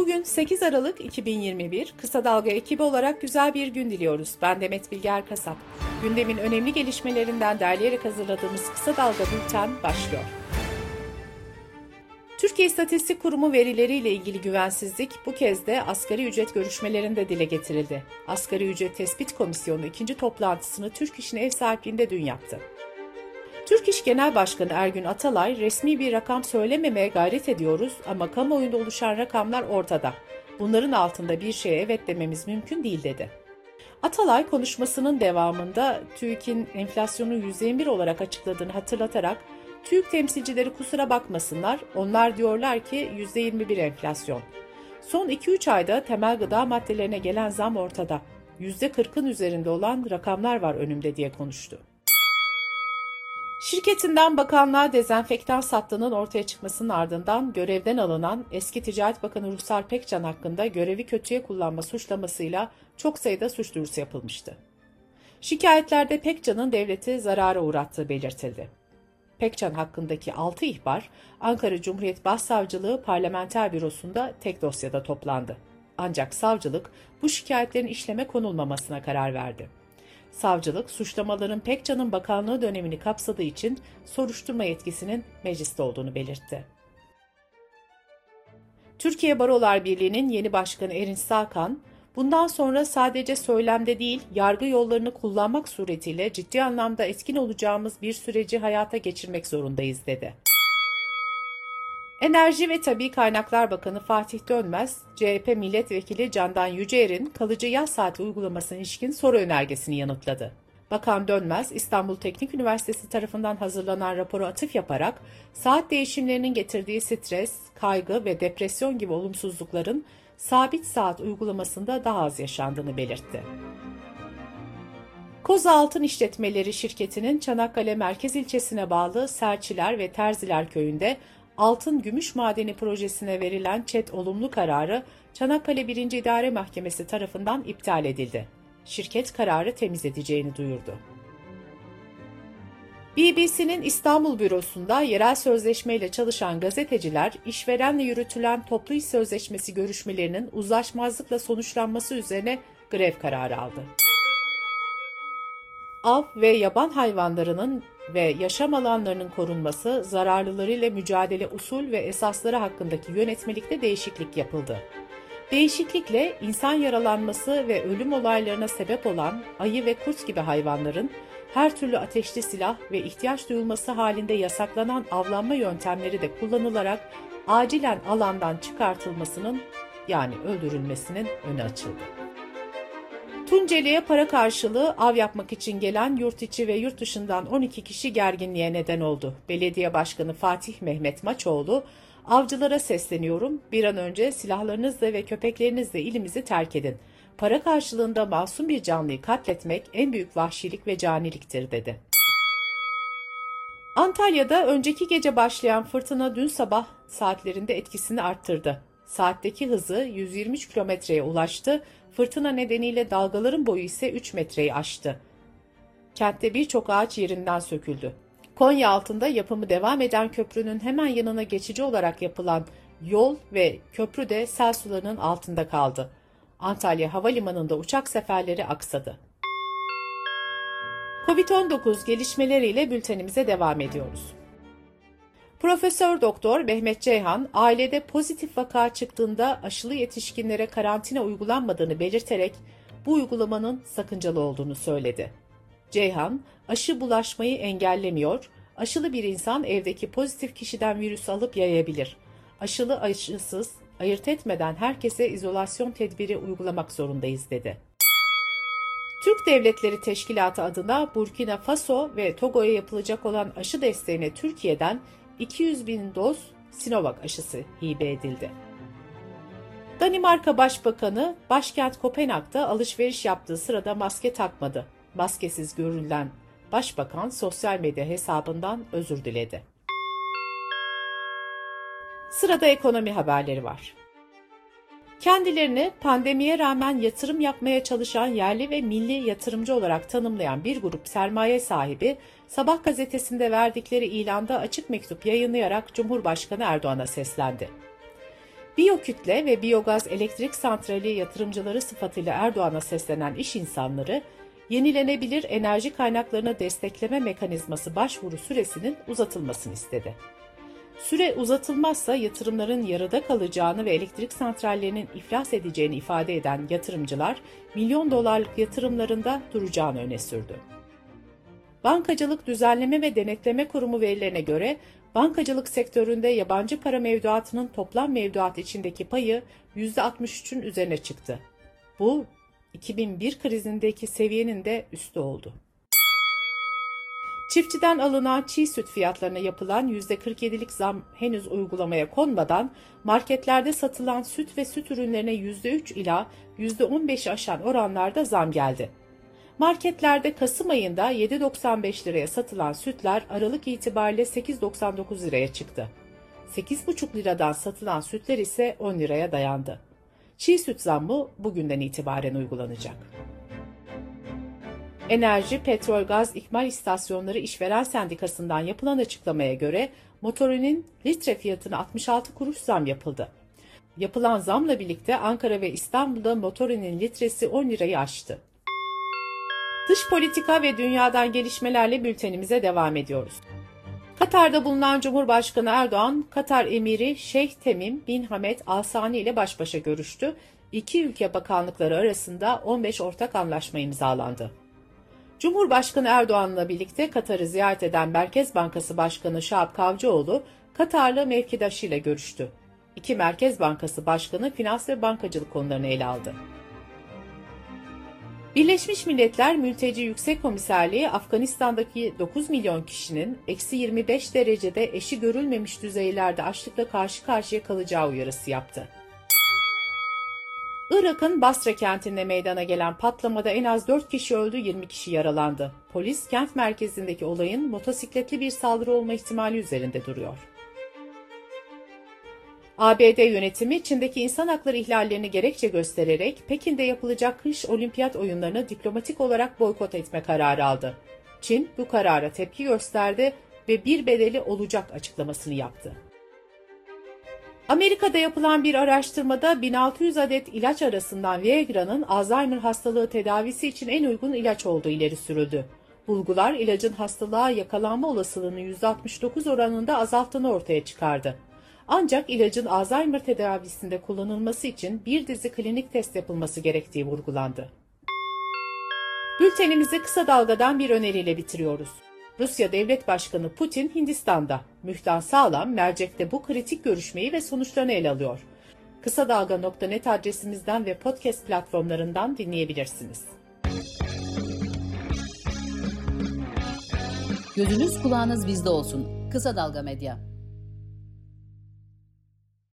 Bugün 8 Aralık 2021 Kısa Dalga ekibi olarak güzel bir gün diliyoruz. Ben Demet Bilger Kasap. Gündemin önemli gelişmelerinden derleyerek hazırladığımız Kısa Dalga Bülten başlıyor. Türkiye İstatistik Kurumu verileriyle ilgili güvensizlik bu kez de asgari ücret görüşmelerinde dile getirildi. Asgari Ücret Tespit Komisyonu ikinci toplantısını Türk İş'in ev sahipliğinde dün yaptı. Türk İş Genel Başkanı Ergün Atalay, resmi bir rakam söylememeye gayret ediyoruz ama kamuoyunda oluşan rakamlar ortada. Bunların altında bir şeye evet dememiz mümkün değil dedi. Atalay konuşmasının devamında TÜİK'in enflasyonu %21 olarak açıkladığını hatırlatarak TÜİK temsilcileri kusura bakmasınlar, onlar diyorlar ki %21 enflasyon. Son 2-3 ayda temel gıda maddelerine gelen zam ortada. %40'ın üzerinde olan rakamlar var önümde diye konuştu. Şirketinden bakanlığa dezenfektan sattığının ortaya çıkmasının ardından görevden alınan eski Ticaret Bakanı Ruhsar Pekcan hakkında görevi kötüye kullanma suçlamasıyla çok sayıda suç duyurusu yapılmıştı. Şikayetlerde Pekcan'ın devleti zarara uğrattığı belirtildi. Pekcan hakkındaki 6 ihbar Ankara Cumhuriyet Başsavcılığı Parlamenter Bürosu'nda tek dosyada toplandı. Ancak savcılık bu şikayetlerin işleme konulmamasına karar verdi. Savcılık, suçlamaların Pekcan'ın bakanlığı dönemini kapsadığı için soruşturma yetkisinin mecliste olduğunu belirtti. Türkiye Barolar Birliği'nin yeni başkanı Erin Sakan, bundan sonra sadece söylemde değil, yargı yollarını kullanmak suretiyle ciddi anlamda etkin olacağımız bir süreci hayata geçirmek zorundayız dedi. Enerji ve Tabi Kaynaklar Bakanı Fatih Dönmez, CHP Milletvekili Candan Yüceer'in kalıcı yaz saati uygulamasına ilişkin soru önergesini yanıtladı. Bakan Dönmez, İstanbul Teknik Üniversitesi tarafından hazırlanan raporu atıf yaparak saat değişimlerinin getirdiği stres, kaygı ve depresyon gibi olumsuzlukların sabit saat uygulamasında daha az yaşandığını belirtti. Koza Altın İşletmeleri şirketinin Çanakkale Merkez ilçesine bağlı Serçiler ve Terziler köyünde altın gümüş madeni projesine verilen ÇED olumlu kararı Çanakkale 1. İdare Mahkemesi tarafından iptal edildi. Şirket kararı temiz edeceğini duyurdu. BBC'nin İstanbul bürosunda yerel sözleşmeyle çalışan gazeteciler, işverenle yürütülen toplu iş sözleşmesi görüşmelerinin uzlaşmazlıkla sonuçlanması üzerine grev kararı aldı. Av ve yaban hayvanlarının ve yaşam alanlarının korunması, zararlılarıyla mücadele usul ve esasları hakkındaki yönetmelikte değişiklik yapıldı. Değişiklikle insan yaralanması ve ölüm olaylarına sebep olan ayı ve kurt gibi hayvanların her türlü ateşli silah ve ihtiyaç duyulması halinde yasaklanan avlanma yöntemleri de kullanılarak acilen alandan çıkartılmasının yani öldürülmesinin önü açıldı. Tunceli'ye para karşılığı av yapmak için gelen yurt içi ve yurt dışından 12 kişi gerginliğe neden oldu. Belediye Başkanı Fatih Mehmet Maçoğlu, avcılara sesleniyorum, bir an önce silahlarınızla ve köpeklerinizle ilimizi terk edin. Para karşılığında masum bir canlıyı katletmek en büyük vahşilik ve caniliktir dedi. Antalya'da önceki gece başlayan fırtına dün sabah saatlerinde etkisini arttırdı. Saatteki hızı 123 kilometreye ulaştı Fırtına nedeniyle dalgaların boyu ise 3 metreyi aştı. Kentte birçok ağaç yerinden söküldü. Konya altında yapımı devam eden köprünün hemen yanına geçici olarak yapılan yol ve köprü de sel sularının altında kaldı. Antalya Havalimanı'nda uçak seferleri aksadı. Covid-19 gelişmeleriyle bültenimize devam ediyoruz. Profesör Doktor Mehmet Ceyhan, ailede pozitif vaka çıktığında aşılı yetişkinlere karantina uygulanmadığını belirterek bu uygulamanın sakıncalı olduğunu söyledi. Ceyhan, aşı bulaşmayı engellemiyor, aşılı bir insan evdeki pozitif kişiden virüs alıp yayabilir. Aşılı aşısız, ayırt etmeden herkese izolasyon tedbiri uygulamak zorundayız dedi. Türk Devletleri Teşkilatı adına Burkina Faso ve Togo'ya yapılacak olan aşı desteğine Türkiye'den 200 bin doz Sinovac aşısı hibe edildi. Danimarka Başbakanı başkent Kopenhag'da alışveriş yaptığı sırada maske takmadı. Maskesiz görülen başbakan sosyal medya hesabından özür diledi. Sırada ekonomi haberleri var. Kendilerini pandemiye rağmen yatırım yapmaya çalışan yerli ve milli yatırımcı olarak tanımlayan bir grup sermaye sahibi Sabah gazetesinde verdikleri ilanda açık mektup yayınlayarak Cumhurbaşkanı Erdoğan'a seslendi. Biyokütle ve biyogaz elektrik santrali yatırımcıları sıfatıyla Erdoğan'a seslenen iş insanları, yenilenebilir enerji kaynaklarını destekleme mekanizması başvuru süresinin uzatılmasını istedi. Süre uzatılmazsa yatırımların yarıda kalacağını ve elektrik santrallerinin iflas edeceğini ifade eden yatırımcılar milyon dolarlık yatırımlarında duracağını öne sürdü. Bankacılık Düzenleme ve Denetleme Kurumu verilerine göre bankacılık sektöründe yabancı para mevduatının toplam mevduat içindeki payı %63'ün üzerine çıktı. Bu 2001 krizindeki seviyenin de üstü oldu. Çiftçiden alınan çiğ süt fiyatlarına yapılan %47'lik zam henüz uygulamaya konmadan marketlerde satılan süt ve süt ürünlerine %3 ila %15 aşan oranlarda zam geldi. Marketlerde Kasım ayında 7.95 liraya satılan sütler Aralık itibariyle 8.99 liraya çıktı. 8,5 liradan satılan sütler ise 10 liraya dayandı. Çiğ süt zammı bugünden itibaren uygulanacak. Enerji, Petrol, Gaz İkmal İstasyonları İşveren Sendikası'ndan yapılan açıklamaya göre motorinin litre fiyatına 66 kuruş zam yapıldı. Yapılan zamla birlikte Ankara ve İstanbul'da motorinin litresi 10 lirayı aştı. Dış politika ve dünyadan gelişmelerle bültenimize devam ediyoruz. Katar'da bulunan Cumhurbaşkanı Erdoğan, Katar Emiri Şeyh Temim bin Hamed Al Sani ile baş başa görüştü. İki ülke bakanlıkları arasında 15 ortak anlaşma imzalandı. Cumhurbaşkanı Erdoğan'la birlikte Katar'ı ziyaret eden Merkez Bankası Başkanı Şahap Kavcıoğlu, Katarlı mevkidaşıyla görüştü. İki Merkez Bankası Başkanı finans ve bankacılık konularını ele aldı. Birleşmiş Milletler Mülteci Yüksek Komiserliği Afganistan'daki 9 milyon kişinin eksi 25 derecede eşi görülmemiş düzeylerde açlıkla karşı karşıya kalacağı uyarısı yaptı. Irak'ın Basra kentinde meydana gelen patlamada en az 4 kişi öldü, 20 kişi yaralandı. Polis kent merkezindeki olayın motosikletli bir saldırı olma ihtimali üzerinde duruyor. ABD yönetimi Çin'deki insan hakları ihlallerini gerekçe göstererek Pekin'de yapılacak kış olimpiyat oyunlarını diplomatik olarak boykot etme kararı aldı. Çin bu karara tepki gösterdi ve bir bedeli olacak açıklamasını yaptı. Amerika'da yapılan bir araştırmada 1600 adet ilaç arasından Viagra'nın Alzheimer hastalığı tedavisi için en uygun ilaç olduğu ileri sürüldü. Bulgular ilacın hastalığa yakalanma olasılığını %69 oranında azalttığını ortaya çıkardı. Ancak ilacın Alzheimer tedavisinde kullanılması için bir dizi klinik test yapılması gerektiği vurgulandı. Bültenimizi kısa dalgadan bir öneriyle bitiriyoruz. Rusya Devlet Başkanı Putin Hindistan'da. Mühtan Sağlam mercekte bu kritik görüşmeyi ve sonuçlarını ele alıyor. Kısa Dalga.net adresimizden ve podcast platformlarından dinleyebilirsiniz. Gözünüz kulağınız bizde olsun. Kısa Dalga Medya.